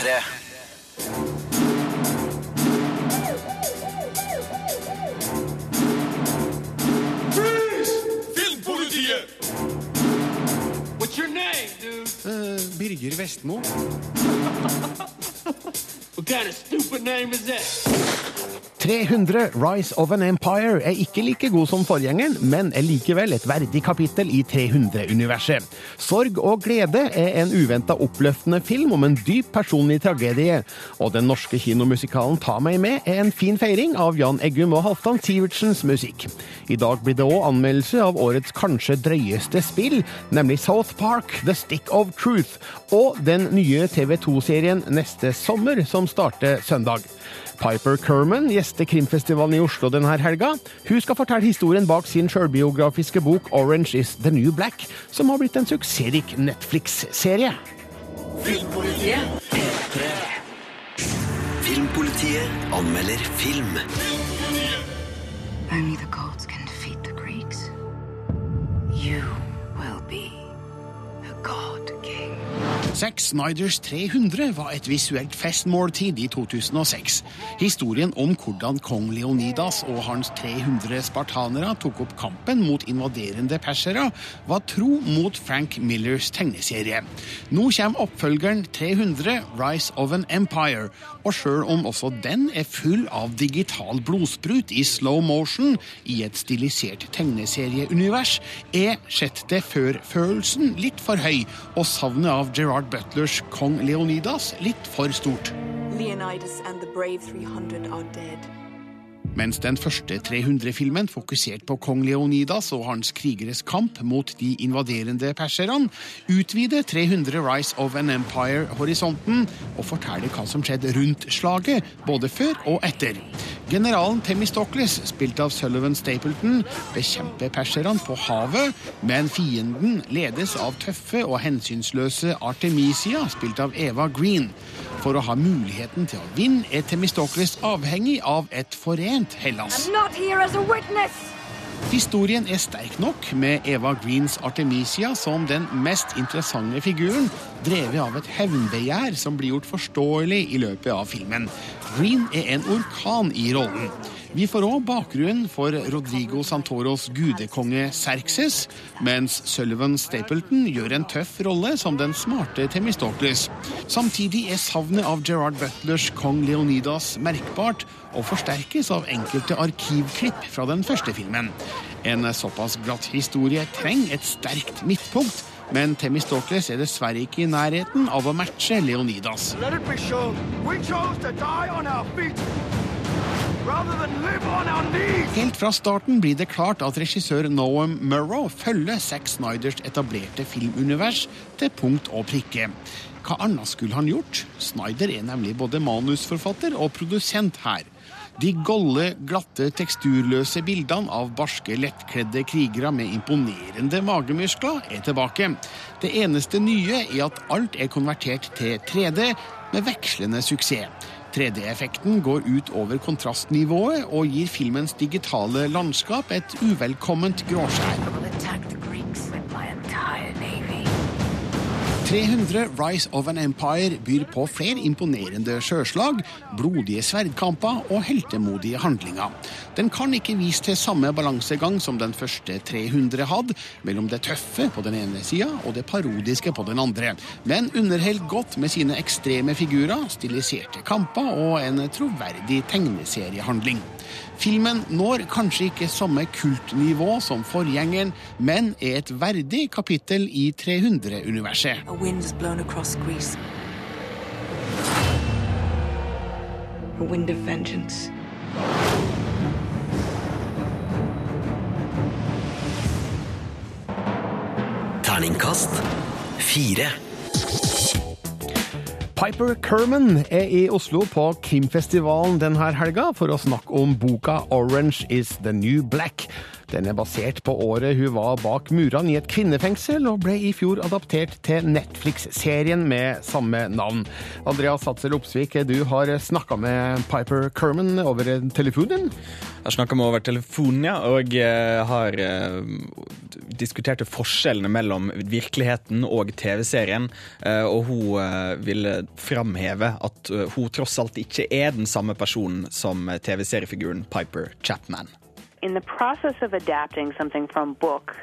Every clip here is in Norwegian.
P3. Filmpolitiet! What's your name, dude? Birger Vestmo. What kind of stupid name is that? 300 Rise of an Empire er ikke like god som forgjengeren, men er likevel et verdig kapittel i 300-universet. Sorg og glede er en uventa oppløftende film om en dyp personlig tragedie, og den norske kinomusikalen Ta meg med er en fin feiring av Jan Eggum og Halvdan Sivertsens musikk. I dag blir det òg anmeldelse av årets kanskje drøyeste spill, nemlig South Park The Stick of Truth, og den nye TV2-serien Neste sommer, som starter søndag. Piper Kerman gjester krimfestivalen i Oslo denne helga. Hun skal fortelle historien bak sin sjølbiografiske bok Orange is the New Black, som har blitt en suksessrik Netflix-serie. Filmpolitiet anmelder film. Only the gods can defeat the Greeks. You will be a god king. Zack Snyders 300 var et visuelt festmåltid i 2006. Historien om hvordan kong Leonidas og hans 300 spartanere tok opp kampen mot invaderende persere, var tro mot Frank Millers tegneserie. Nå kommer oppfølgeren 300 Rise of an Empire, og sjøl om også den er full av digital blodsprut i slow motion i et stilisert tegneserieunivers, er sjette før-følelsen litt for høy, og savnet av Gerard Butlers kong Leonidas litt for stort. Leonidas and the brave 300 are dead. Mens den første 300-filmen fokuserte på kong Leonidas og hans krigeres kamp mot de invaderende perserne, utvider 300 Rise of an Empire horisonten og forteller hva som skjedde rundt slaget, både før og etter. Generalen Temistokles, spilt av Sullivan Stapleton, bekjemper perserne på havet, men fienden ledes av tøffe og hensynsløse Artemisia, spilt av Eva Green. For å ha muligheten til å vinne er Temistokles avhengig av et forent Hellas. Historien er sterk nok, med Eva Greens Artemisia som den mest interessante figuren, drevet av et hevnbegjær som blir gjort forståelig i løpet av filmen. Green er en orkan i rollen. Vi får òg bakgrunnen for Rodrigo Santoros gudekonge Serxes, mens Sullivan Stapleton gjør en tøff rolle som den smarte Temistokles. Samtidig er savnet av Gerard Butlers kong Leonidas merkbart, og forsterkes av enkelte arkivklipp fra den første filmen. En såpass glatt historie trenger et sterkt midtpunkt, men Temistokles er dessverre ikke i nærheten av å matche Leonidas. Helt fra starten blir det klart at regissør Noam Murrow følger Zack Snyders etablerte filmunivers til punkt og prikke. Hva annet skulle han gjort? Snyder er nemlig både manusforfatter og produsent her. De golde, glatte, teksturløse bildene av barske, lettkledde krigere med imponerende magemuskler er tilbake. Det eneste nye er at alt er konvertert til 3D, med vekslende suksess. 3D-effekten går ut over kontrastnivået og gir filmens digitale landskap et uvelkomment gråskjær. 300 Rise of an Empire byr på flere imponerende sjøslag, blodige sverdkamper og heltemodige handlinger. Den kan ikke vise til samme balansegang som den første 300 hadde, mellom det tøffe på den ene sida og det parodiske på den andre, men underholder godt med sine ekstreme figurer, stiliserte kamper og en troverdig tegneseriehandling. Filmen når kanskje ikke samme kultnivå som forgjengeren, men er et verdig kapittel i 300-universet. A wind has blown across Greece. A wind of vengeance. Terningkast fire. Piper Kerman er i Oslo på krimfestivalen denne helga for å snakke om boka Orange is the New Black. Den er basert på året hun var bak murene i et kvinnefengsel, og ble i fjor adaptert til Netflix-serien med samme navn. Andreas Hatzel Opsvik, du har snakka med Piper Kerman over telefonen. Jeg har snakka med over telefonen, ja, og har diskutert diskuterte forskjellene mellom virkeligheten og TV-serien. eh, og hun eh, ville framheve at eh, hun tross alt ikke er den samme personen som eh, TV-seriefiguren Piper Chapman. In the process of adapting something from book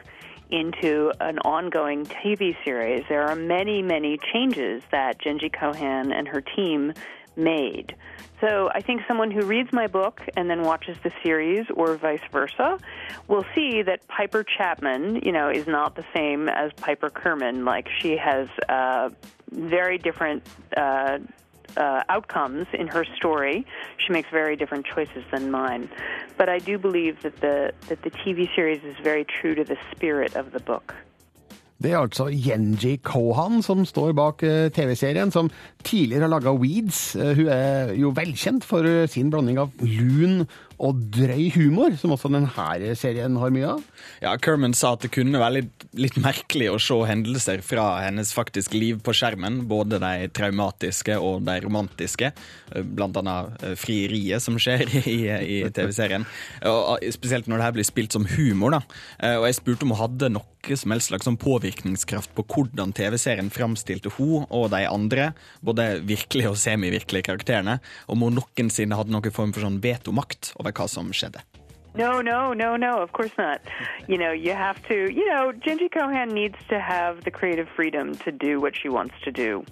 into an ongoing TV series, there are many, many changes that Genji Kohan and her team made. So I think someone who reads my book and then watches the series or vice versa will see that Piper Chapman, you know, is not the same as Piper Kerman. Like she has uh, very different uh, uh, outcomes in her story. She makes very different choices than mine. But I do believe that the that the TV series is very true to the spirit of the book. Det er altså Yenji Kohan som står bak eh, TV-serien, som tidligere har laga Weeds. Eh, Hun er jo velkjent for eh, sin blanding av lun og drøy humor, som også denne serien har mye av. Ja, Kerman sa at det kunne være litt, litt merkelig å se hendelser fra hennes faktiske liv på skjermen. Både de traumatiske og de romantiske. eh, Blant annet eh, frieriet som skjer i, i TV-serien. Spesielt når det her blir spilt som humor. da. Eh, Og jeg spurte om hun hadde noe som helst slags sånn påvirkningskraft på hvordan TV-serien framstilte hun og de andre, både virkelige og semivirkelige karakterene, om hun noensinne hadde noen form for sånn vetomakt over hva som skjedde. No, no, no, no, of course not. You know, you have to, you know, Genji Kohan needs to have the creative freedom to do what she wants to do.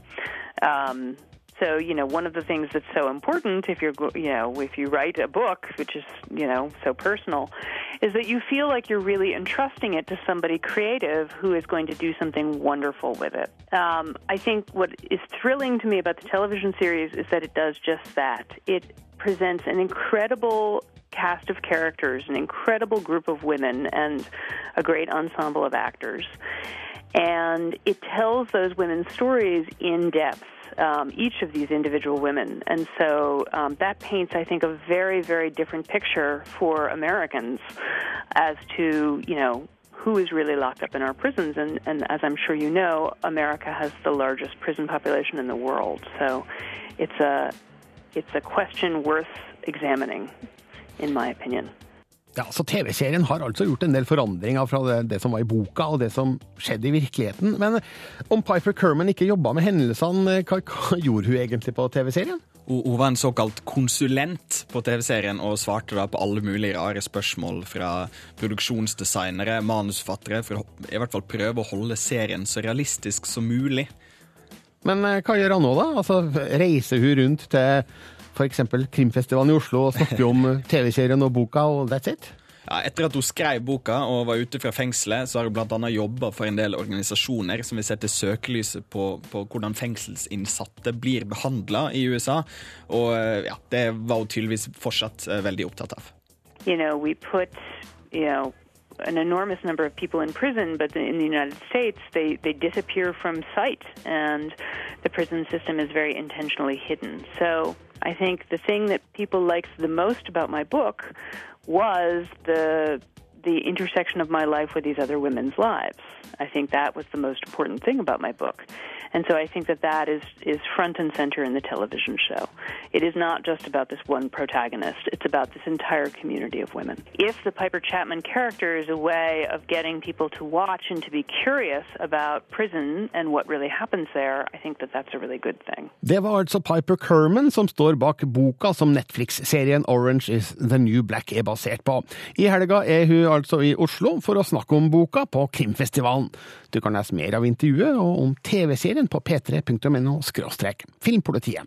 Um, so, you know, one of the things that's so important if you're, you know, if you write a book, which is, you know, so personal, is that you feel like you're really entrusting it to somebody creative who is going to do something wonderful with it. Um, I think what is thrilling to me about the television series is that it does just that. It presents an incredible cast of characters, an incredible group of women, and a great ensemble of actors. And it tells those women's stories in depth, um, each of these individual women. And so um, that paints, I think, a very, very different picture for Americans as to, you know, who is really locked up in our prisons. And, and as I'm sure you know, America has the largest prison population in the world. So it's a, it's a question worth examining, in my opinion. Ja, så TV-serien har altså gjort en del forandringer fra det, det som var i boka og det som skjedde i virkeligheten. Men om Piper Kerman ikke jobba med hendelsene, hva, hva gjorde hun egentlig på TV-serien? Hun, hun var en såkalt konsulent på TV-serien og svarte da på alle mulige rare spørsmål fra produksjonsdesignere, manusforfattere, for å i hvert fall prøve å holde serien så realistisk som mulig. Men eh, hva gjør han nå, da? Altså, Reiser hun rundt til f.eks. Krimfestivalen i Oslo og snakker om eh, TV-serien og boka, og that's it? Ja, etter at hun skrev boka og var ute fra fengselet, så har hun bl.a. jobba for en del organisasjoner som vil sette søkelyset på, på hvordan fengselsinnsatte blir behandla i USA. Og eh, ja, det var hun tydeligvis fortsatt veldig opptatt av. you know, we put, you know, an enormous number of people in prison, but in the United States, they, they disappear from sight, and the prison system is very intentionally hidden. So I think the thing that people liked the most about my book was the the intersection of my life with these other women's lives. I think that was the most important thing about my book. And so I think that that is, is front and center in the television show. It is not just about this one protagonist, it's about this entire community of women. If the Piper Chapman character is a way of getting people to watch and to be curious about prison and what really happens there, I think that that's a really good thing. Det var altså Piper Kerman som står bak boka som Netflix-serien Orange is the New Black er basert på. I helga er hun altså i Oslo for å snakke om boka på Krimfestivalen. Du kan lese mer av intervjuet og om TV-serien på p3.no filmpolitiet.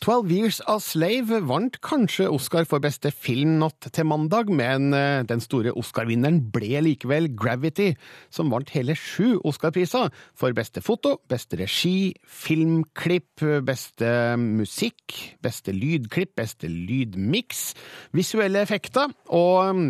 12 Years a Slave vant kanskje Oscar for beste film natt til mandag, men eh, den store Oscar-vinneren ble likevel Gravity, som vant hele sju Oscar-priser for beste foto, beste regi, filmklipp, beste musikk, beste lydklipp, beste lydmiks, visuelle effekter, og mm,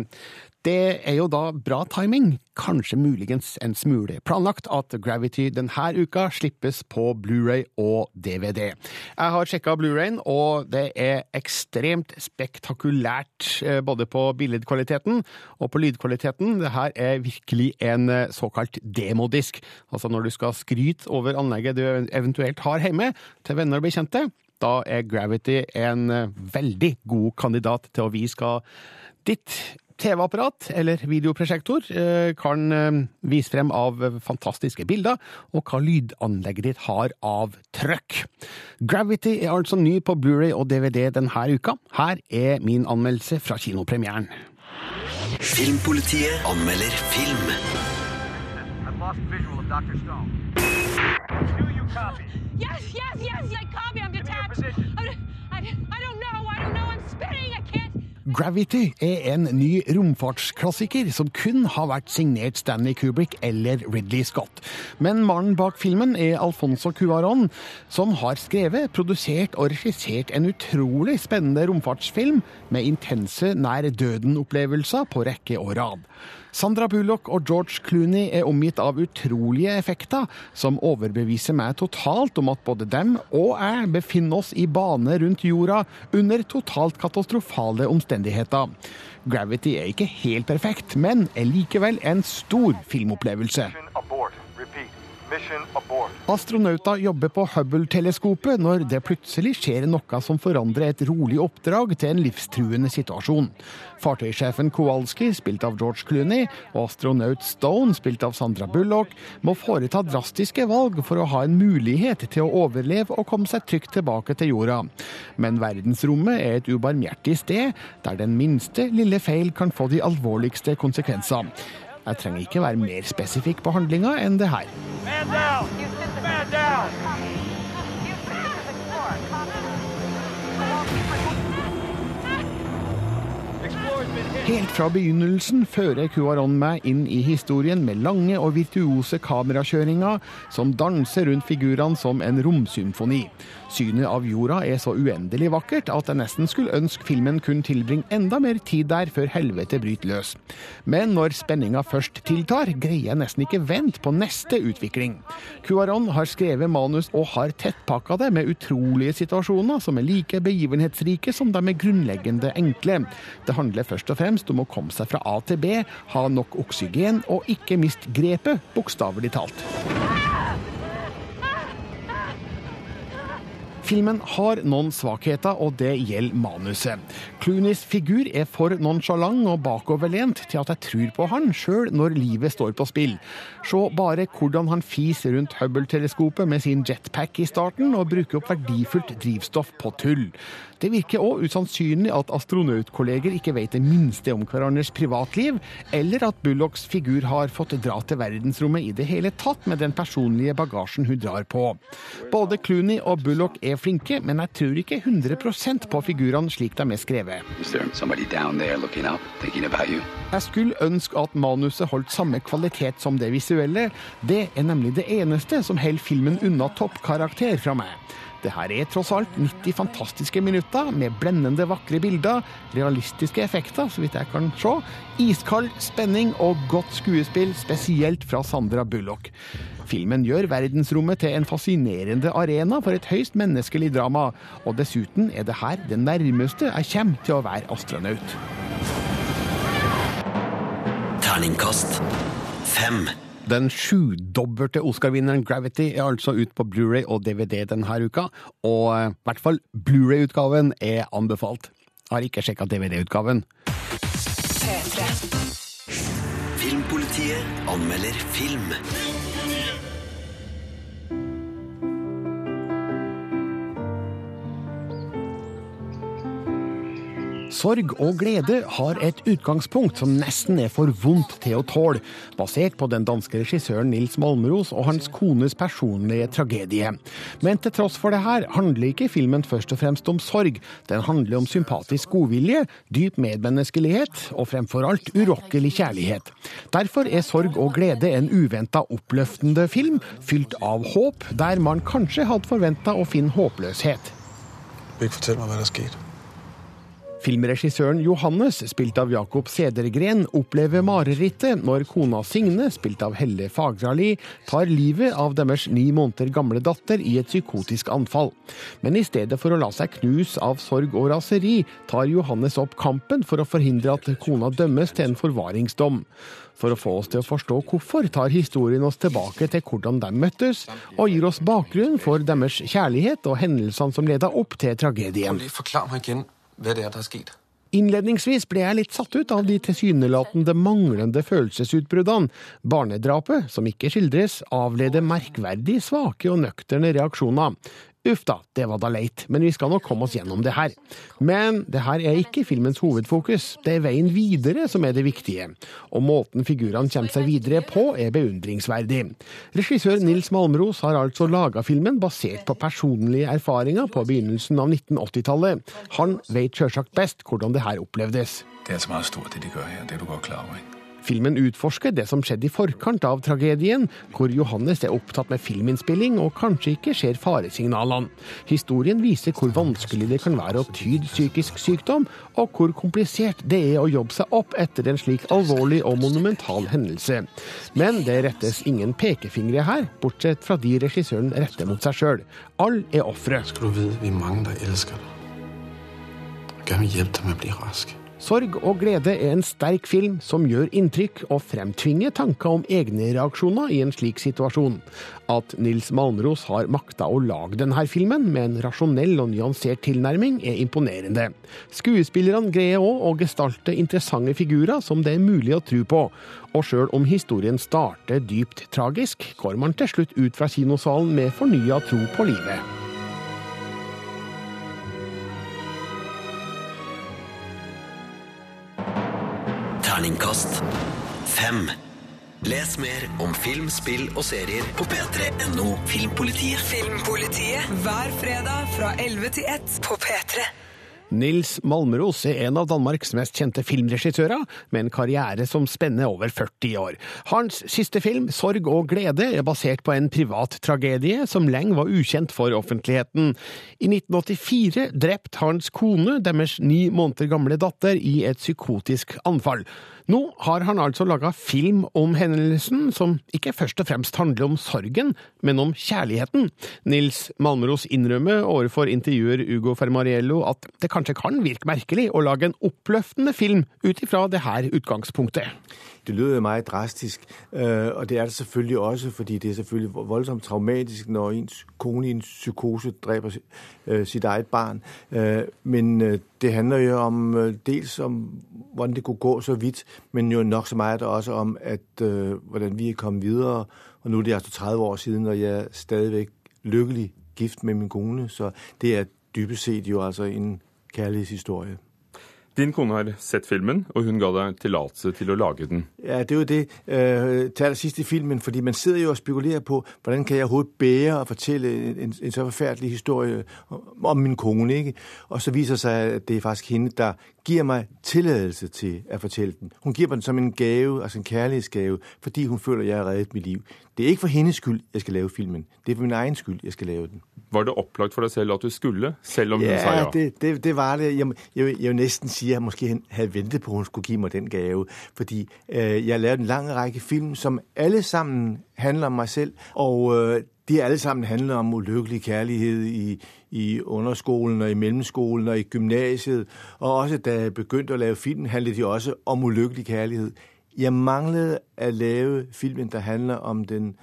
Det er jo da bra timing, kanskje muligens en smule planlagt, at Gravity denne uka slippes på Blu-ray og DVD. Jeg har sjekka Blu-rayen, og det er ekstremt spektakulært eh, både på billedkvaliteten og på lydkvaliteten. Det her er virkelig en eh, såkalt demodisk. Altså når du skal skryte over anlegget du eventuelt har hjemme til venner og bekjente, da er Gravity en eh, veldig god kandidat til å vise hva ditt TV-apparat eller videoprosjektor eh, kan eh, vise frem av fantastiske bilder, og hva lydanlegget ditt har av trøkk. Gravity er altså ny på Blu-ray og DVD denne uka. Her er min anmeldelse fra kinopremieren. Filmpolitiet anmelder film. Yes, yes, yes, I copy. I'm detached. I, I, I don't know. I don't know. I'm spinning. Gravity er en ny romfartsklassiker som kun har vært signert Stanley Kubrick eller Ridley Scott. Men mannen bak filmen er Alfonso Cuaron, som har skrevet, produsert og regissert en utrolig spennende romfartsfilm med intense nær døden-opplevelser på rekke og rad. Sandra Bullock og George Clooney er omgitt av utrolige effekter som overbeviser meg totalt om at både dem og jeg befinner oss i bane rundt jorda under totalt katastrofale omstendigheter. Gravity er ikke helt perfekt, men er likevel en stor filmopplevelse. Mission abort. Repeat. Mission abort. Astronauter jobber på Hubble-teleskopet når det plutselig skjer noe som forandrer et rolig oppdrag til en livstruende situasjon. Fartøysjefen Kowalski, spilt av George Clooney, og astronaut Stone, spilt av Sandra Bullock, må foreta drastiske valg for å ha en mulighet til å overleve og komme seg trygt tilbake til jorda. Men verdensrommet er et ubarmhjertig sted, der den minste lille feil kan få de alvorligste konsekvenser. Jeg trenger ikke være mer spesifikk på handlinga enn det her. Man down! Man down! Helt fra begynnelsen fører Cuaron meg inn i historien med lange og virtuose kamerakjøringer som danser rundt figurene som en romsymfoni. Synet av jorda er så uendelig vakkert at jeg nesten skulle ønske filmen kunne tilbringe enda mer tid der før helvete bryter løs. Men når spenninga først tiltar, greier jeg nesten ikke vente på neste utvikling. Cuaron har skrevet manus og har tettpakka det med utrolige situasjoner som er like begivenhetsrike som de er grunnleggende enkle. Det handler først og fremst om å komme seg fra A til B, ha nok oksygen og ikke miste grepet, bokstavelig talt. Filmen har noen svakheter, og det gjelder manuset. Clooneys figur er for nonsjalant og bakoverlent til at jeg tror på han, sjøl når livet står på spill. Se bare hvordan han fiser rundt Hubble-teleskopet med sin jetpack i starten, og bruker opp verdifullt drivstoff på tull. Det virker òg usannsynlig at astronautkolleger ikke vet det minste om hverandres privatliv, eller at Bullocks figur har fått dra til verdensrommet i det hele tatt med den personlige bagasjen hun drar på. Både Clooney og Bullock er flinke, men jeg tror ikke 100 på figurene slik de er skrevet. Jeg skulle ønske at manuset holdt samme kvalitet som det visuelle. Det er nemlig det eneste som holder filmen unna toppkarakter fra meg. Det her er tross alt 90 fantastiske minutter med blendende vakre bilder, realistiske effekter, så vidt jeg kan se, iskald spenning og godt skuespill, spesielt fra Sandra Bullock. Filmen gjør verdensrommet til en fascinerende arena for et høyst menneskelig drama, og dessuten er det her det nærmeste jeg kommer til å være astronaut. Terningkast fem. Den sjudobbelte Oscar-vinneren Gravity er altså ut på Blu-ray og DVD denne uka, og eh, i hvert fall Blu-ray-utgaven er anbefalt. Jeg har ikke sjekka DVD-utgaven. Filmpolitiet anmelder film. Sorg og glede har et utgangspunkt som nesten er for vondt til å tåle, basert på den danske regissøren Nils Malmros og hans kones personlige tragedie. Men til tross for det her handler ikke filmen først og fremst om sorg. Den handler om sympatisk godvilje, dyp medmenneskelighet og fremfor alt urokkelig kjærlighet. Derfor er Sorg og glede en uventa oppløftende film, fylt av håp, der man kanskje hadde forventa å finne håpløshet. Du ikke fortelle meg hva det der skete. Filmregissøren Johannes, spilt av Jakob Sedergren, opplever marerittet når kona Signe, spilt av Helle Fagrali, tar livet av deres ni måneder gamle datter i et psykotisk anfall. Men i stedet for å la seg knuse av sorg og raseri, tar Johannes opp kampen for å forhindre at kona dømmes til en forvaringsdom. For å få oss til å forstå hvorfor, tar historien oss tilbake til hvordan de møttes, og gir oss bakgrunn for deres kjærlighet og hendelsene som leda opp til tragedien. Forklar meg igjen hva det at det er skjedd. Innledningsvis ble jeg litt satt ut av de tilsynelatende manglende følelsesutbruddene. Barnedrapet, som ikke skildres, avleder merkverdig svake og nøkterne reaksjoner. Uff da, det var da leit, men vi skal nok komme oss gjennom det her. Men det her er ikke filmens hovedfokus, det er veien videre som er det viktige. Og måten figurene kommer seg videre på er beundringsverdig. Regissør Nils Malmros har altså laga filmen basert på personlige erfaringer på begynnelsen av 1980-tallet. Han vet sjølsagt best hvordan det her opplevdes. Det er så mye stort det de gjør her, det er du godt klar over. Filmen utforsker det som skjedde i forkant av tragedien, hvor Johannes er opptatt med filminnspilling og kanskje ikke ser faresignalene. Historien viser hvor vanskelig det kan være å tyde psykisk sykdom, og hvor komplisert det er å jobbe seg opp etter en slik alvorlig og monumental hendelse. Men det rettes ingen pekefingre her, bortsett fra de regissøren retter mot seg sjøl. All er ofre. Skal du vite, vi er mange der elsker deg. Gjerne vil hjelpe deg med å bli rask. Sorg og glede er en sterk film som gjør inntrykk og fremtvinger tanker om egne reaksjoner i en slik situasjon. At Nils Malmros har makta å lage denne filmen med en rasjonell og nyansert tilnærming, er imponerende. Skuespillerne greier òg å gestalte interessante figurer som det er mulig å tro på. Og sjøl om historien starter dypt tragisk, går man til slutt ut fra kinosalen med fornya tro på livet. Terningkast fem. Les mer om film, spill og serier på p3.no Filmpolitiet. Filmpolitiet hver fredag fra 11 til 1 på P3. Nils Malmros er en av Danmarks mest kjente filmregissører, med en karriere som spenner over 40 år. Hans siste film, Sorg og glede, er basert på en privat tragedie som lenge var ukjent for offentligheten. I 1984 drepte hans kone deres ni måneder gamle datter i et psykotisk anfall. Nå har han altså laga film om hendelsen, som ikke først og fremst handler om sorgen, men om kjærligheten. Nils Malmros innrømmer overfor intervjuer Ugo Fermariello at det kanskje kan virke merkelig å lage en oppløftende film ut ifra det her utgangspunktet. Det lød jo meget drastisk, øh, og det er det selvfølgelig også, fordi det er selvfølgelig voldsomt traumatisk, når ens kone i en psykose dreper sitt eget barn. Øh, men øh, det handler jo om øh, dels om, hvordan det kunne gå så vidt, men jo nok så meget også om, at øh, hvordan vi er kommet videre. Og nu er det altså 30 år siden, og jeg er stadigvæk lykkelig gift med min kone, så det er dybest set jo altså en kærlighedshistorie. Din kone har sett filmen, og hun ga deg tillatelse til å lage den. Ja, det er jo det uh, til allersidst i filmen, fordi man sidder jo og spekulerer på, hvordan kan jeg overhovedet bære og fortelle en, en så forferdelig historie om min kone, ikke? Og så viser det seg at det er faktisk henne der gir meg tilladelse til å fortelle den. Hun gir meg den som en gave, altså en kjærlighetsgave, fordi hun føler, jeg har reddet mitt liv. Det er ikke for hennes skyld, jeg skal lave filmen. Det er for min egen skyld, jeg skal lave den. Var det opplagt for deg selv at du skulle, selv om hun sa Ja, ja? det, det, det var det. Jeg, jeg, jeg vil næsten sige, at jeg måske hadde ventet på, at hun skulle gi meg den gave. Fordi øh, jeg lavede en lang række film, som alle sammen handler om meg selv. Og øh, de alle sammen handler om ulykkelig kjærlighet i, i underskolen og i mellemskolen og i gymnasiet. Og også da jeg begynte å lave film, handlet de også om ulykkelig kjærlighet. Jeg manglede å lave filmen, der handler om den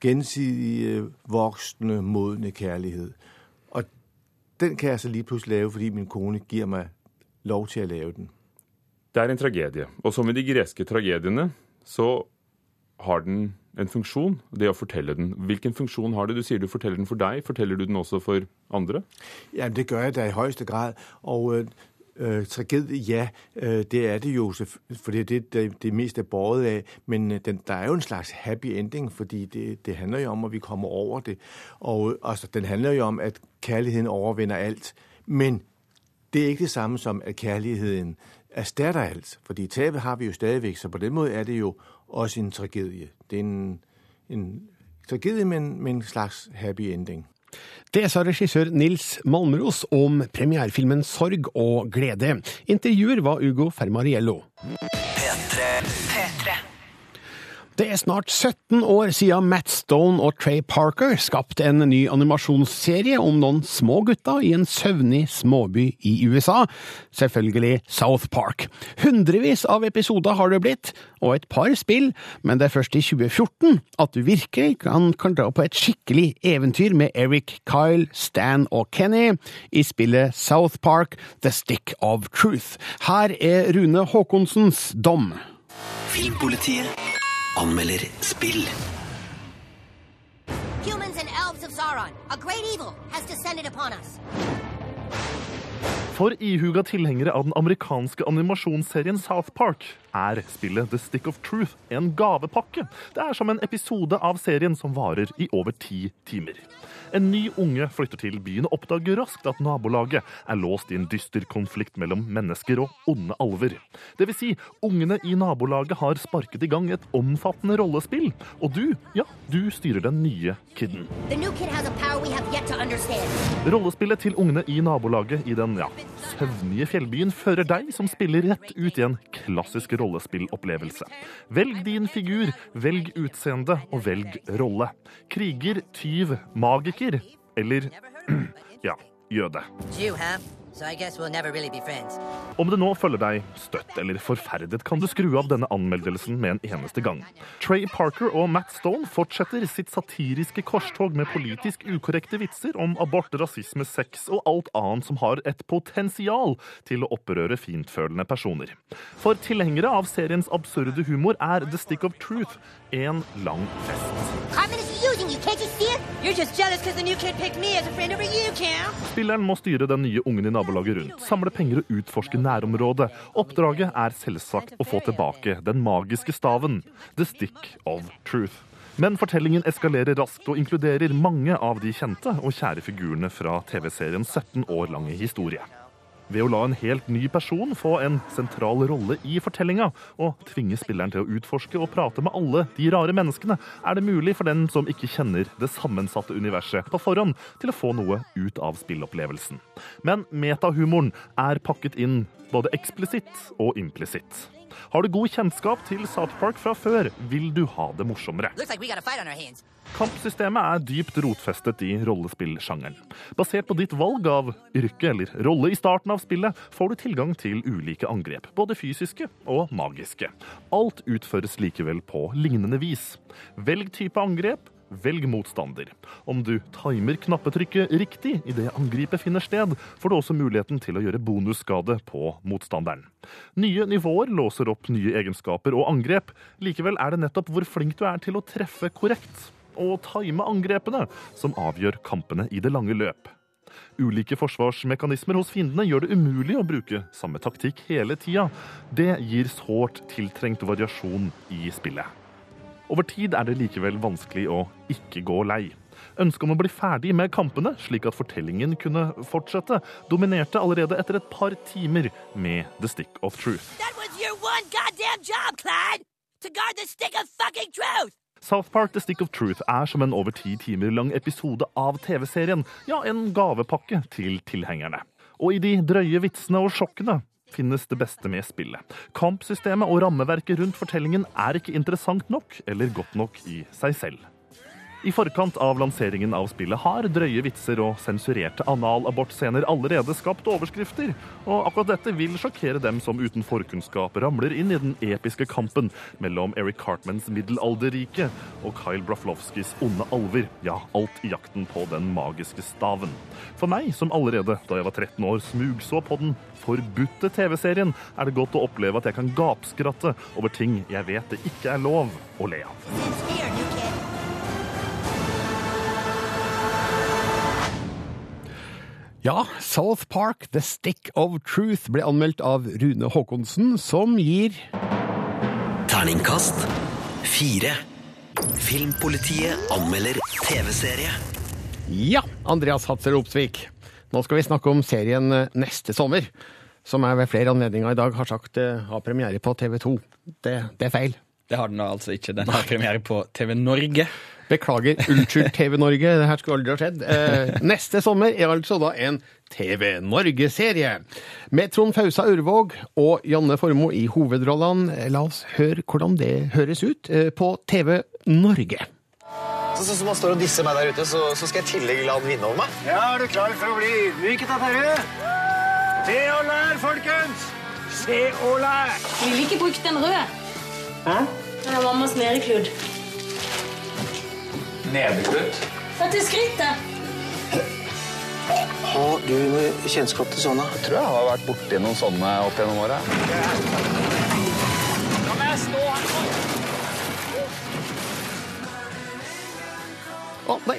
gensidige, voksne, modne kjærlighet. Og den kan jeg så lige plutselig lave, fordi min kone gir meg lov til å lave den. Det er en tragedie. Og som i de greske tragediene, så har den en funksjon, det å fortelle den. Hvilken funksjon har det? Du sier du forteller den for deg. Forteller du den også for andre? Ja, det gør jeg da i høyeste grad. Og øh, tragedie, ja, øh, det er det jo, for det er det, det, det mest er båret af. Men øh, den, der er jo en slags happy ending, fordi det, det handler jo om, at vi kommer over det. Og altså, den handler jo om, at kærligheden overvinder alt. Men det er ikke det samme som, at kærligheden erstatter alt. Fordi tabet har vi jo stadigvæk, så på den måde er det jo også en tragedie. Det er en, en tragedie men, men en slags happy ending. Det sa regissør Nils Malmros om premierefilmen Sorg og glede. Intervjuer var Ugo Fermariello. Det er snart 17 år siden Matt Stone og Trey Parker skapte en ny animasjonsserie om noen små gutter i en søvnig småby i USA. Selvfølgelig South Park. Hundrevis av episoder har det blitt, og et par spill, men det er først i 2014 at du virkelig kan, kan dra på et skikkelig eventyr med Eric, Kyle, Stan og Kenny i spillet South Park The Stick of Truth. Her er Rune Haakonsens dom. Filmpolitiet anmelder spill. Humans and elves of Sauron, a great evil has descended upon us. For ihuga tilhengere av den amerikanske animasjonsserien South Park er spillet The Stick of Truth en gavepakke. Det er som en episode av serien som varer i over ti timer. En ny unge flytter til byen og oppdager raskt at nabolaget er låst i en dyster konflikt mellom mennesker og onde alver. Det vil si, ungene i nabolaget har sparket i gang et omfattende rollespill, og du, ja, du styrer den nye kiden. Rollespillet til ungene i nabolaget i den ja, søvnige fjellbyen fører deg som spiller rett ut i en klassisk rollespillopplevelse. Velg din figur, velg utseende og velg rolle. Kriger, tyv, magiker eller ja, jøde. So I guess we'll never really be friends. Om det nå følger deg støtt eller forferdet, kan du skru av denne anmeldelsen med en eneste gang. Trey Parker og Matt Stone fortsetter sitt satiriske korstog med politisk ukorrekte vitser om abort, rasisme, sex og alt annet som har et potensial til å opprøre fintfølende personer. For tilhengere av seriens absurde humor er The Stick of Truth en lang fest. Cartman is using you, can't you see it? You're just jealous because the new kid picked me as a friend over you, Cam. Spilleren må styre den nye ungen i nabolaget rundt, samle penger og utforske nærområdet. Oppdraget er selvsagt å få tilbake den magiske staven, The Stick of Truth. Men fortellingen eskalerer raskt og inkluderer mange av de kjente og kjære figurene fra TV-seriens 17 år lange historie. Ved å la en helt ny person få en sentral rolle i fortellinga, og tvinge spilleren til å utforske og prate med alle de rare menneskene, er det mulig for den som ikke kjenner det sammensatte universet på forhånd, til å få noe ut av spillopplevelsen. Men metahumoren er pakket inn både eksplisitt og implisitt. Har du god kjennskap til South Park fra før, vil du ha det morsommere. Kampsystemet er dypt rotfestet i rollespillsjangeren. Basert på ditt valg av yrke eller rolle i starten av spillet, får du tilgang til ulike angrep, både fysiske og magiske. Alt utføres likevel på lignende vis. Velg type angrep, velg motstander. Om du timer knappetrykket riktig idet angripet finner sted, får du også muligheten til å gjøre bonusskade på motstanderen. Nye nivåer låser opp nye egenskaper og angrep. Likevel er det nettopp hvor flink du er til å treffe korrekt og time angrepene som avgjør kampene i det lange løp. Ulike forsvarsmekanismer hos fiendene gjør det umulig å bruke samme taktikk hele tida. Det gir sårt tiltrengt variasjon i spillet. Over tid er det likevel vanskelig å ikke gå lei. Ønsket om å bli ferdig med kampene, slik at fortellingen kunne fortsette, dominerte allerede etter et par timer med The Stick of Truth. Job, Clyde! Stick of truth! South Park The Stick of Truth er som en over ti timer lang episode av TV-serien, ja, en gavepakke til tilhengerne. Og i de drøye vitsene og sjokkene finnes det beste med spillet. Kampsystemet og rammeverket rundt fortellingen er ikke interessant nok eller godt nok i seg selv. I forkant av lanseringen av spillet har drøye vitser og sensurerte analabortscener allerede skapt overskrifter, og akkurat dette vil sjokkere dem som uten forkunnskap ramler inn i den episke kampen mellom Eric Cartmans middelalderrike og Kyle Braflovskis onde alver, ja, alt i jakten på den magiske staven. For meg, som allerede da jeg var 13 år smugså på den forbudte TV-serien, er det godt å oppleve at jeg kan gapskratte over ting jeg vet det ikke er lov å le av. Ja, South Park The Stick of Truth ble anmeldt av Rune Haakonsen, som gir Terningkast fire. Filmpolitiet anmelder TV-serie. Ja, Andreas Hatzer Opsvik. Nå skal vi snakke om serien eh, Neste sommer, som jeg ved flere anledninger i dag har sagt eh, har premiere på TV 2. Det, det er feil. Det har den altså ikke. Den har premiere på TV Norge. Beklager. Unnskyld, TV Norge. Det her skulle aldri ha skjedd. Eh, neste sommer er altså da en TV Norge-serie. Med Trond Fausa Urvåg og Janne Formoe i hovedrollene. La oss høre hvordan det høres ut eh, på TV Norge. Så, sånn som man står og disser meg der ute, så, så skal jeg i tillegg la han vinne over meg? Ja, er du klar for å bli ydmyket av Terje? Se og lær, folkens! Se og lær! Vi vil ikke bruke den røde. Hæ? Det er mammas nedekludd. Nedeklutt? Dette er skrittet. Har du noe kjennskap til sånne? Jeg tror jeg har vært borti noen sånne opp gjennom åra. Å, nei.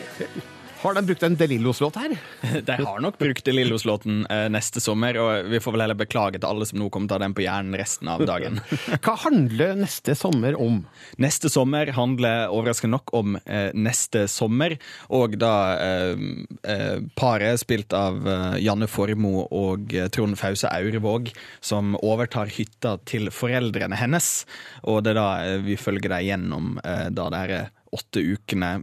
Har de brukt en De Lillos-låt her? De har nok brukt De Lillos-låten eh, neste sommer, og vi får vel heller beklage til alle som nå kommer til å ha den på hjernen resten av dagen. Hva handler neste sommer om? Neste sommer handler overraskende nok om eh, neste sommer, og da eh, eh, paret spilt av Janne Formoe og Trond Fause Aurevåg som overtar hytta til foreldrene hennes, og det er da vi følger dem gjennom eh, da det er åtte ukene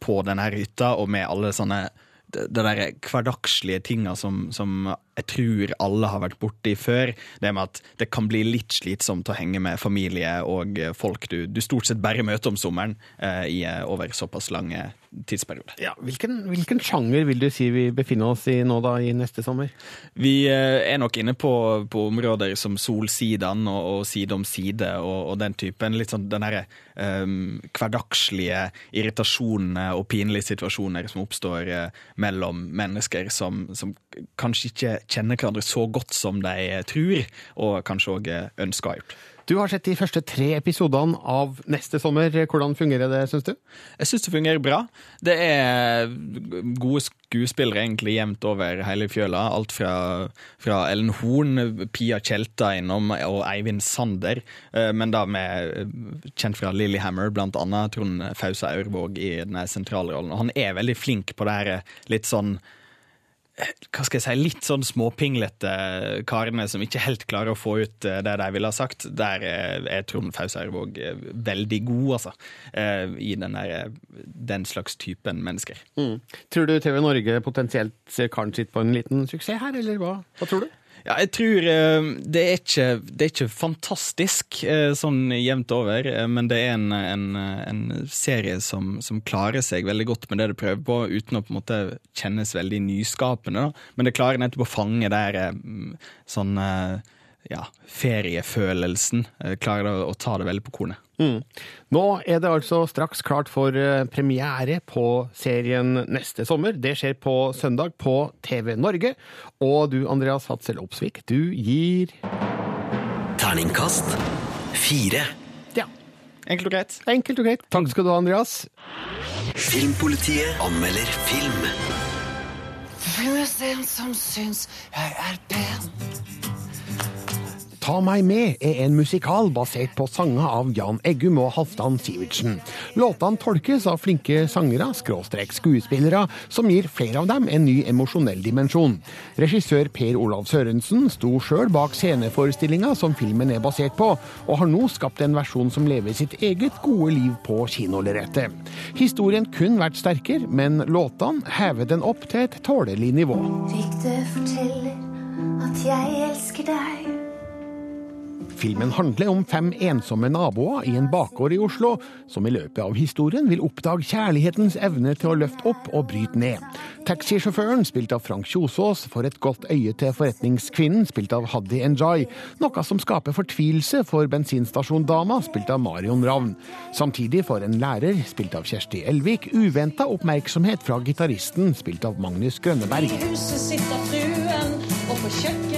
på denne hytta, og med alle sånne de der hverdagslige tinga som, som jeg tror alle har vært borti før. Det med at det kan bli litt slitsomt å henge med familie og folk du, du stort sett bare møter om sommeren eh, i, over såpass lange tidsperioder. Ja, hvilken, hvilken sjanger vil du si vi befinner oss i nå da, i neste sommer? Vi eh, er nok inne på, på områder som Solsidan og, og Side om side og, og den typen. Litt sånn den herre eh, hverdagslige irritasjonene og pinlige situasjoner som oppstår eh, mellom mennesker som, som kanskje ikke kjenner hverandre så godt som de tror, og kanskje òg ønsker å ha gjort. Du har sett de første tre episodene av Neste sommer. Hvordan fungerer det, syns du? Jeg syns det fungerer bra. Det er gode skuespillere egentlig jevnt over hele fjøla. Alt fra, fra Ellen Horn, Pia Tjelta innom og Eivind Sander. Eh, Men da med kjent fra Lillehammer, blant annet Trond Fausa Aurvåg i den sentralrollen. Og han er veldig flink på det her litt sånn hva skal jeg si, litt sånn småpinglete karene som ikke helt klarer å få ut det de ville ha sagt. Der er Trond Fausa veldig god, altså. I den, der, den slags typen mennesker. Mm. Tror du TV Norge potensielt ser karen sitt på en liten suksess her, eller hva, hva tror du? Ja, jeg tror det er ikke, det er ikke fantastisk sånn jevnt over, men det er en, en, en serie som, som, klarer seg veldig godt med det det prøver på, uten å på en måte kjennes veldig nyskapende. Men det klarer nettopp å fange der sånn ja, feriefølelsen. Klarer å ta det veldig på kornet. Mm. Nå er det altså straks klart for premiere på serien neste sommer. Det skjer på søndag på TV Norge. Og du, Andreas Hatzel Opsvik, du gir Terningkast fire. Ja. Enkelt og greit. Enkelt og greit. Takk skal du ha, Andreas. Filmpolitiet anmelder film. Finnes en som syns jeg er pen. Ta meg med er en musikal basert på sanger av Jan Eggum og Halvdan Sivertsen. Låtene tolkes av flinke sangere, skråstrek skuespillere, som gir flere av dem en ny emosjonell dimensjon. Regissør Per Olav Sørensen sto sjøl bak sceneforestillinga som filmen er basert på, og har nå skapt en versjon som lever sitt eget gode liv på kinolerretet. Historien kunne vært sterkere, men låtene hever den opp til et tålelig nivå. Ryktet forteller at jeg elsker deg. Filmen handler om fem ensomme naboer i en bakgård i Oslo, som i løpet av historien vil oppdage kjærlighetens evne til å løfte opp og bryte ned. Taxisjåføren, spilt av Frank Kjosås, får et godt øye til forretningskvinnen, spilt av Haddy Njay, noe som skaper fortvilelse for bensinstasjondama, spilt av Marion Ravn. Samtidig får en lærer, spilt av Kjersti Elvik, uventa oppmerksomhet fra gitaristen, spilt av Magnus Grønneberg. I huset sitter fruen, og på kjøkkenet.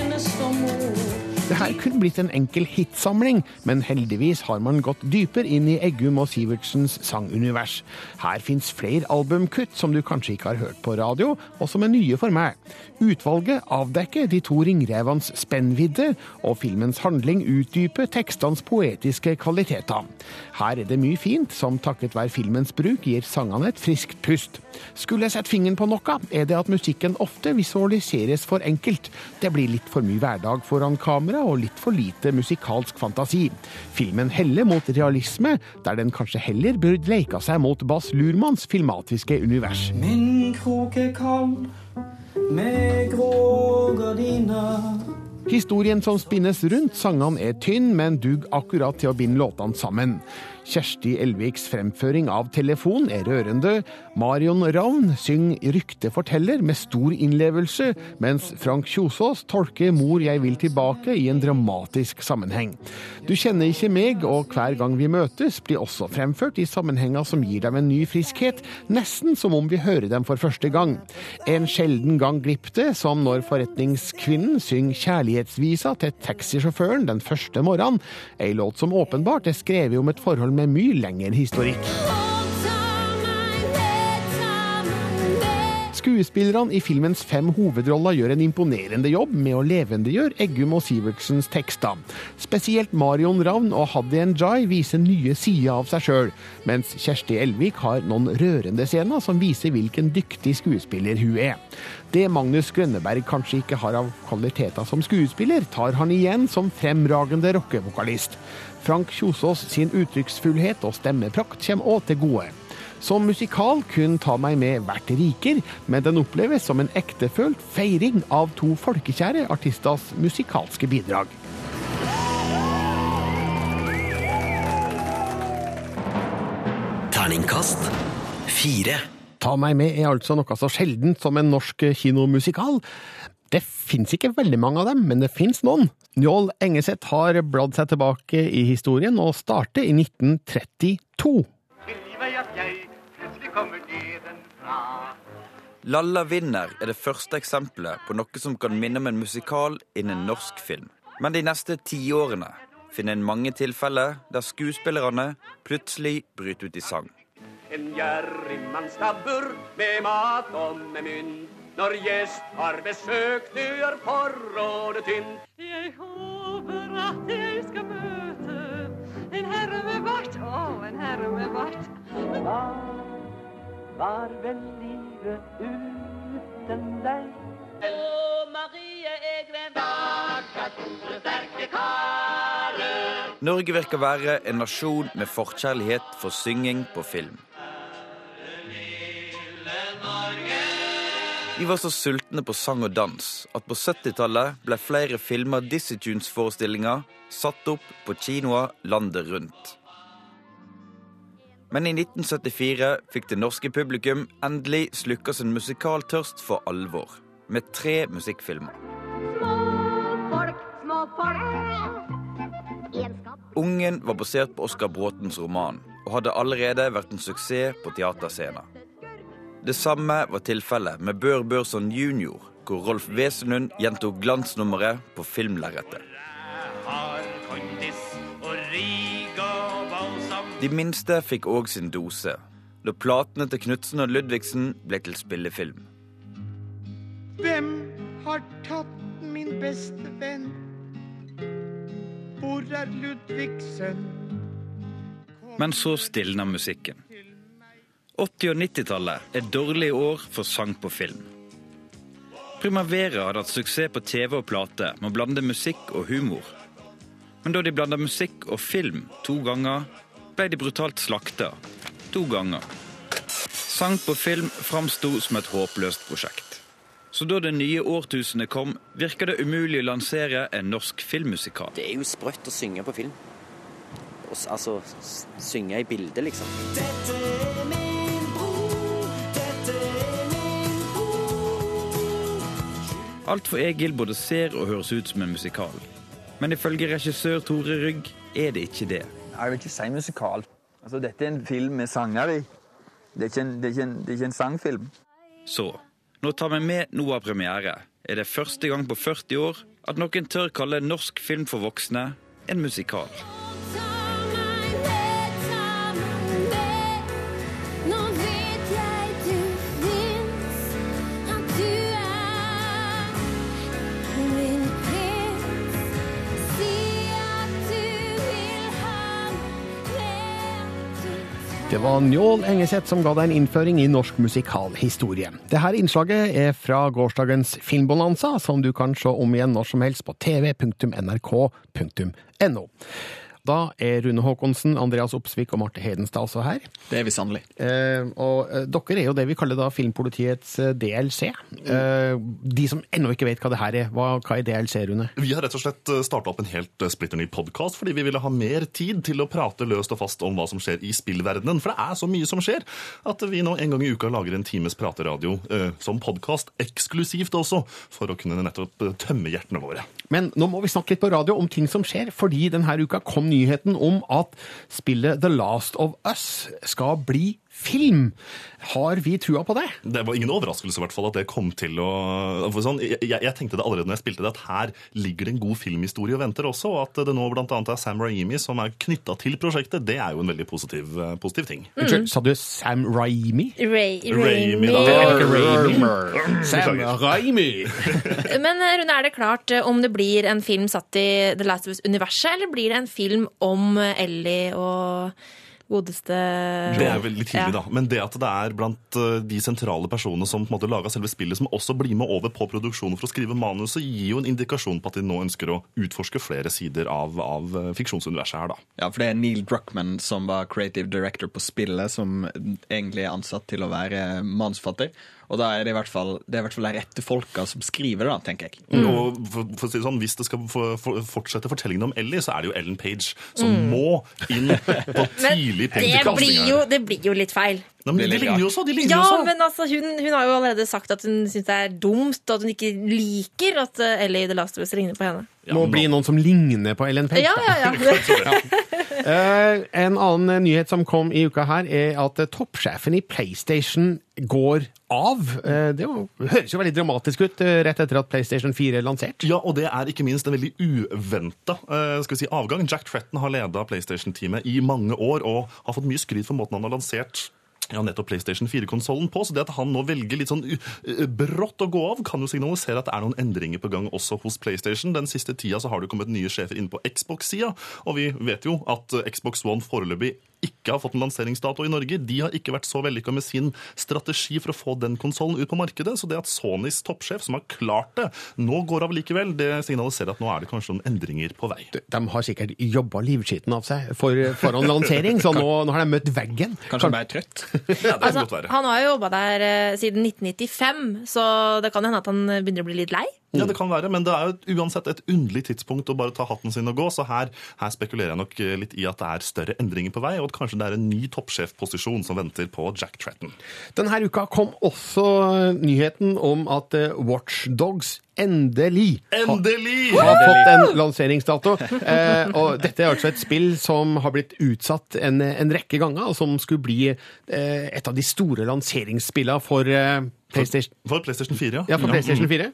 Det her kunne blitt en enkel hitsamling, men heldigvis har man gått dypere inn i Eggum og Sivertsens sangunivers. Her fins flere albumkutt som du kanskje ikke har hørt på radio, og som er nye for meg. Utvalget avdekker de to ringrevenes spennvidde, og filmens handling utdyper tekstenes poetiske kvaliteter. Her er det mye fint, som takket være filmens bruk gir sangene et friskt pust. Skulle jeg sette fingeren på noe, er det at musikken ofte visualiseres for enkelt. Det blir litt for mye hverdag foran kamera opera og litt for lite musikalsk fantasi. Filmen heller mot realisme, der den kanskje heller bør leika seg mot Bas Lurmans filmatiske univers. Min krok er kald med grå gardiner. Historien som spinnes rundt sangene er tynn, men dugg akkurat til å binde låtene sammen. Kjersti Elviks fremføring av Telefon er rørende. Marion Ravn synger Rykte forteller med stor innlevelse, mens Frank Kjosås tolker Mor jeg vil tilbake i en dramatisk sammenheng. Du kjenner ikke meg, og hver gang vi møtes blir også fremført i sammenhenger som gir dem en ny friskhet, nesten som om vi hører dem for første gang. En sjelden gang glipp det, som når forretningskvinnen synger kjærlighetsvisa til taxisjåføren den første morgenen, ei låt som åpenbart er skrevet om et forhold med mye lengre historikk. Skuespillerne i filmens fem hovedroller gjør en imponerende jobb med å levendegjøre Eggum og Sivertsens tekster. Spesielt Marion Ravn og Haddy Njay viser nye sider av seg sjøl, mens Kjersti Elvik har noen rørende scener som viser hvilken dyktig skuespiller hun er. Det Magnus Grønneberg kanskje ikke har av kvaliteter som skuespiller, tar han igjen som fremragende rockevokalist. Frank Kjosås sin uttrykksfullhet og stemmeprakt kommer òg til gode. Som musikal kunne Ta meg med vært riker, men den oppleves som en ektefølt feiring av to folkekjære artisters musikalske bidrag. Terningkast fire. Ta meg med er altså noe så sjeldent som en norsk kinomusikal. Det fins ikke veldig mange av dem, men det fins noen. Njål Engeseth har bladd seg tilbake i historien og starter i 1932. Lalla vinner er det første eksempelet på noe som kan minne om en musikal innen norsk film. Men de neste tiårene finner en mange tilfeller der skuespillerne plutselig bryter ut i sang. En gjerrig mann stabber med mat og med mynt. Når gjest har besøk, du er forrådet tynt. Jeg håper at jeg skal møte en herre med bart. Å, en herre med bart. Var vel livet uten deg? Å, Marie Egren. Stakkars store, sterke kare. Norge virker være en nasjon med forkjærlighet for synging på film. Vi var så sultne på sang og dans at på 70-tallet ble flere filmer Dizzie Tunes-forestillinger satt opp på kinoer landet rundt. Men i 1974 fikk det norske publikum endelig slukka sin musikaltørst for alvor, med tre musikkfilmer. Folk, små folk. Ungen var basert på Oskar Bråtens roman, og hadde allerede vært en suksess på teaterscener. Det samme var tilfellet med Bør Børson jr., hvor Rolf Wesenlund gjentok glansnummeret på filmlerretet. De minste fikk òg sin dose, da platene til Knutsen og Ludvigsen ble til spillefilm. Hvem har tatt min beste venn? Hvor er Ludvigsen? Men så stilner musikken. 80- og 90-tallet er dårlige år for sang på film. Primavera hadde hatt suksess på TV og plate med å blande musikk og humor. Men da de blanda musikk og film to ganger, ble de brutalt slakta to ganger. Sang på film framsto som et håpløst prosjekt. Så da det nye årtusenet kom, virka det umulig å lansere en norsk filmmusikal. Det er jo sprøtt å synge på film. Altså synge i bildet, liksom. Dette er min bro, dette er min Alt for Egil både ser og høres ut som en musikal. Men ifølge regissør Tore Rygg er det ikke det. Jeg vil ikke si musikal. Altså, dette er en film med sanger i. Det er ikke en, det er ikke en, det er ikke en sangfilm. Så, nå tar vi med Noah premiere. Er det første gang på 40 år at noen tør kalle norsk film for voksne en musikal. Det var Njål Engeseth som ga deg en innføring i norsk musikalhistorie. Dette innslaget er fra gårsdagens Filmbonanza, som du kan se om igjen når som helst på tv.nrk.no. Da er Rune Haakonsen, Andreas Opsvik og Marte Hedenstad også her. Det er vi sannelig. Eh, og eh, dere er jo det vi kaller da Filmpolitiets eh, DLC. Eh, de som ennå ikke vet hva det her er, hva, hva er DLC, Rune? Vi har rett og slett starta opp en helt eh, splitter ny podkast fordi vi ville ha mer tid til å prate løst og fast om hva som skjer i spillverdenen. For det er så mye som skjer at vi nå en gang i uka lager en times prateradio eh, som podkast, eksklusivt også, for å kunne nettopp eh, tømme hjertene våre. Men nå må vi snakke litt på radio om ting som skjer, fordi denne uka kom nyheten om at spillet The Last of Us skal bli film. Har vi trua på det? Det var ingen overraskelse i hvert fall at det kom til å for sånn, jeg, jeg tenkte det allerede når jeg spilte det, at her ligger det en god filmhistorie og venter også. Og at det nå bl.a. er Sam Raimi som er knytta til prosjektet, det er jo en veldig positiv, eh, positiv ting. Unnskyld, sa du Sam Raimi? Ray, Raimi, da. Raimi. Sam Raimi. Men eh, Rune, er det klart eh, om det blir en film satt i The Last of Us-universet, eller blir det en film om Ellie og godeste Det er veldig tidlig, Ja. da. Men det at det er blant eh, de sentrale personene som på en måte laga selve spillet, som også blir med over på produksjonen for å skrive manuset, gir jo en indikasjon på at de nå ønsker å utforske flere sider av, av eh, fiksjonsuniverset her, da. Ja, for det er Neil Druckmann som var creative director på spillet, som egentlig er ansatt til å være manusforfatter. Og da er det i hvert fall, det er i hvert fall de rette folka som skriver det, da, tenker jeg. Mm. Og for, for å si det sånn, Hvis det skal for, for, fortsette fortellingen om Ellie, så er det jo Ellen Page som Mm. må inn på tidlig det det blir jo litt feil. Nei, men de ligner jo også! De ligner ja, også. men altså, hun, hun har jo allerede sagt at hun syns det er dumt, og at hun ikke liker at eh, Ellie i The Last of Us ligner på henne. Må bli noen som ligner på Ellen Page. Ja, ja, ja. Eh, en annen eh, nyhet som kom i uka her, er at eh, toppsjefen i PlayStation går av. Det høres jo veldig dramatisk ut rett etter at PlayStation 4 er lansert. Ja, og det er ikke minst en veldig uventa si, avgang. Jack Tretton har leda PlayStation-teamet i mange år og har fått mye skryt for måten han har lansert ja, nettopp PlayStation 4-konsollen på, så det at han nå velger litt sånn uh, brått å gå av, kan jo signalisere at det er noen endringer på gang også hos PlayStation. Den siste tida så har det kommet nye sjefer inn på Xbox-sida, og vi vet jo at Xbox One foreløpig ikke har fått en lanseringsdato i Norge. De har ikke vært så vellykka med sin strategi for å få den konsollen ut på markedet. Så det at Sonys toppsjef, som har klart det, nå går av likevel, det signaliserer at nå er det kanskje noen endringer på vei. De har sikkert jobba livskiten av seg for, foran lansering, så nå, nå har de møtt veggen. Kanskje han ble trøtt? Ja, det kan Altså, godt være. han har jo jobba der eh, siden 1995, så det kan hende at han begynner å bli litt lei. Ja, det kan være, men det er jo uansett et underlig tidspunkt å bare ta hatten sin og gå, så her, her spekulerer jeg nok litt i at det er større endringer på vei, og at kanskje det er en ny toppsjefposisjon som venter på Jack Tretton. Denne uka kom også nyheten om at Watchdogs Watch Dogs endelig, ha- Endelig! har fått en lanseringsdato. Eh, og dette er altså et spill som har blitt utsatt en, en rekke ganger, og som skulle bli eh, et av de store lanseringsspillene for eh, PlayStation. For PlayStation 4, ja. Ja, for Ja. PlayStation 4.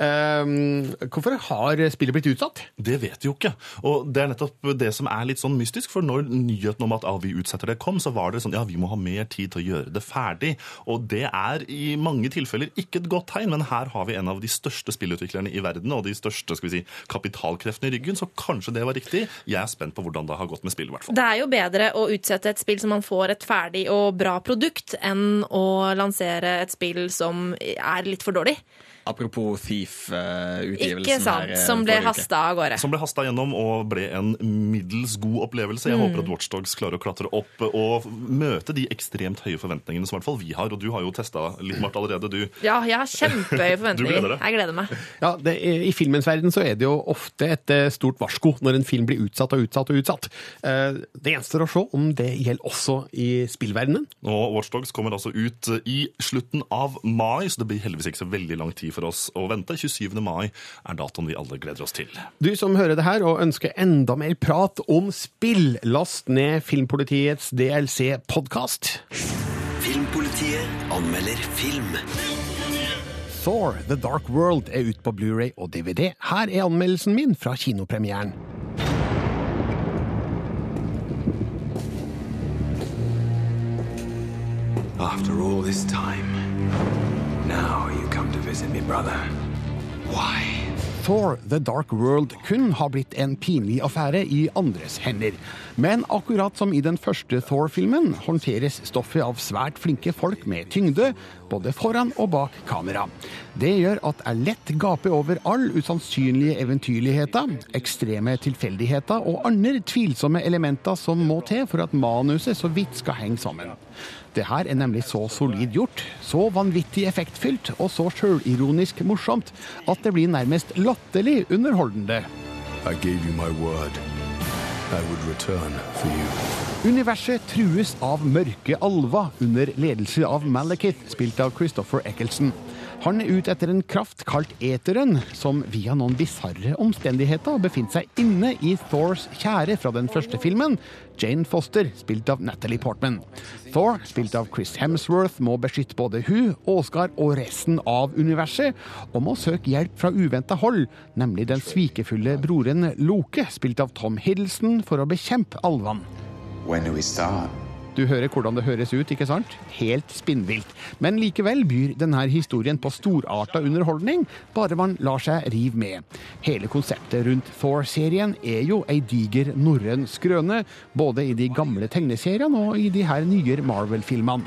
Um, hvorfor har spillet blitt utsatt? Det vet vi jo ikke. Og det er nettopp det som er litt sånn mystisk, for når nyheten om at ah, vi utsetter det kom, så var det sånn ja, vi må ha mer tid til å gjøre det ferdig. Og det er i mange tilfeller ikke et godt tegn, men her har vi en av de største spillutviklerne i verden, og de største skal vi si, kapitalkreftene i ryggen, så kanskje det var riktig. Jeg er spent på hvordan det har gått med spillet. Det er jo bedre å utsette et spill som man får et ferdig og bra produkt, enn å lansere et spill som er litt for dårlig. Apropos Thief-utgivelsen. Ikke sant, som ble hasta av gårde. Som ble hasta gjennom og ble en middels god opplevelse. Jeg Mm. håper at Watchdogs klarer å klatre opp og møte de ekstremt høye forventningene som i hvert fall vi har. Og du har jo testa litt, Marte, allerede, du. Ja, jeg har kjempehøye Du forventninger. gleder? Jeg gleder meg. Ja, det, I filmens verden så er det jo ofte et eh, stort varsko når en film blir utsatt og utsatt og utsatt. Eh, Det gjenstår å se om det gjelder også i spillverdenen. Og Watchdogs kommer altså ut i slutten av mai, så det blir heldigvis ikke så veldig lang tid for oss å vente. 27. mai er datoen vi alle gleder oss til. Du som hører det her og ønsker enda mer prat om spill, last ned Filmpolitiets DLC-podkast. Filmpolitiet anmelder film. Thor The Dark World er ute på Blu-ray og DVD. Her er anmeldelsen min fra kinopremieren. After all this time, now you visit me, brother. Why? Thor The Dark World kun har blitt en pinlig affære i andres hender. Men akkurat som i den første Thor-filmen håndteres stoffet av svært flinke folk med tyngde, både foran og bak kamera. Det gjør at jeg lett gaper over all usannsynlige eventyrligheter, ekstreme tilfeldigheter og andre tvilsomme elementer som må til for at manuset så vidt skal henge sammen. Det her er nemlig så solid gjort, så vanvittig effektfylt og så sjølironisk morsomt at det blir nærmest latterlig underholdende. I gave you my word. I would return for you. Universet trues av mørke alver under ledelse av Malekith, spilt av Christopher Eccleston. Han er ute etter en kraft kalt eteren, som via noen bisarre omstendigheter befinner seg inne i Thors kjære fra den første filmen, Jane Foster, spilt av Natalie Portman. Thor, spilt av Chris Hemsworth, må beskytte både hun, Oscar og resten av universet, og må søke hjelp fra uventa hold, nemlig den svikefulle broren Loke, spilt av Tom Hiddleston, for å bekjempe alvene. When do we? Du hører hvordan det høres ut, ikke sant? Helt spinnvilt. Men likevel byr denne historien på storarta underholdning, bare man lar seg rive med. Hele konseptet rundt Thor-serien er jo ei diger norrøn skrøne, både i de gamle tegneseriene og i de her nye Marvel-filmene.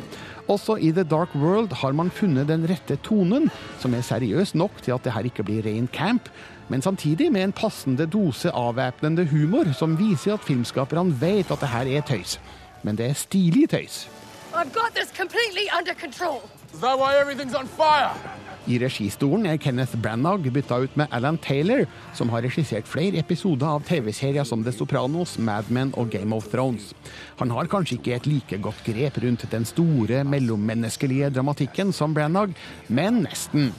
Også i The Dark World har man funnet den rette tonen, som er seriøs nok til at det her ikke blir ren camp, men samtidig med en passende dose avvæpnende humor som viser at filmskaperne vet at det her er tøys. Men det er stilig tøys. I've got this completely under control. Is that why everything's on fire? I registolen er Kenneth Branagh bytta ut med Alan Taylor, som har regissert flere episoder av TV-serier som The Sopranos, Mad Men og Game of Thrones. Han har kanskje ikke et like godt grep rundt den store mellommenneskelige dramatikken som Branagh, men nesten.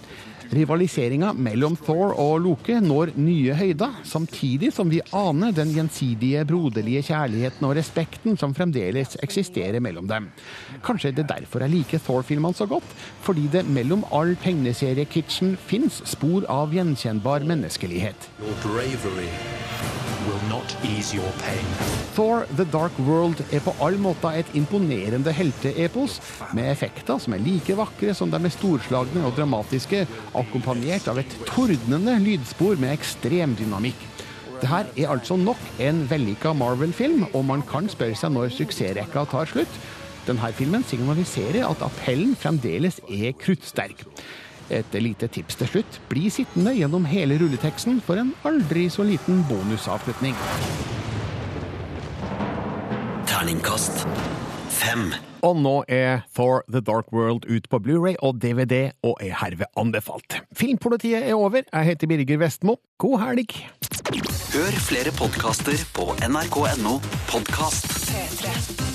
Rivaliseringa mellom Thor og Loke når nye høyder, samtidig som vi aner den gjensidige broderlige kjærligheten og respekten som fremdeles eksisterer mellom dem. Kanskje det er derfor jeg liker Thor-filmene så godt, fordi det mellom all tegneseriekitchen fins spor av gjenkjennbar menneskelighet. Your Thor The Dark World er på all måte et imponerende helteepos, med effekter som er like vakre som de er storslagne og dramatiske, akkompagnert av et tordnende lydspor med ekstrem dynamikk. Det her er altså nok en vellykka Marvel-film, og man kan spørre seg når suksessrekka tar slutt. Denne filmen signaliserer at appellen fremdeles er kruttsterk. Et lite tips til slutt. Bli sittende gjennom hele rulleteksten for en aldri så liten bonusavslutning. Terningkast fem. Og nå er Thor The Dark World ut på Blu-ray og DVD og er herved anbefalt. Filmpolitiet er over. Jeg heter Birger Vestmo. God helg! Hør flere podkaster på nrk.no podkast. P3.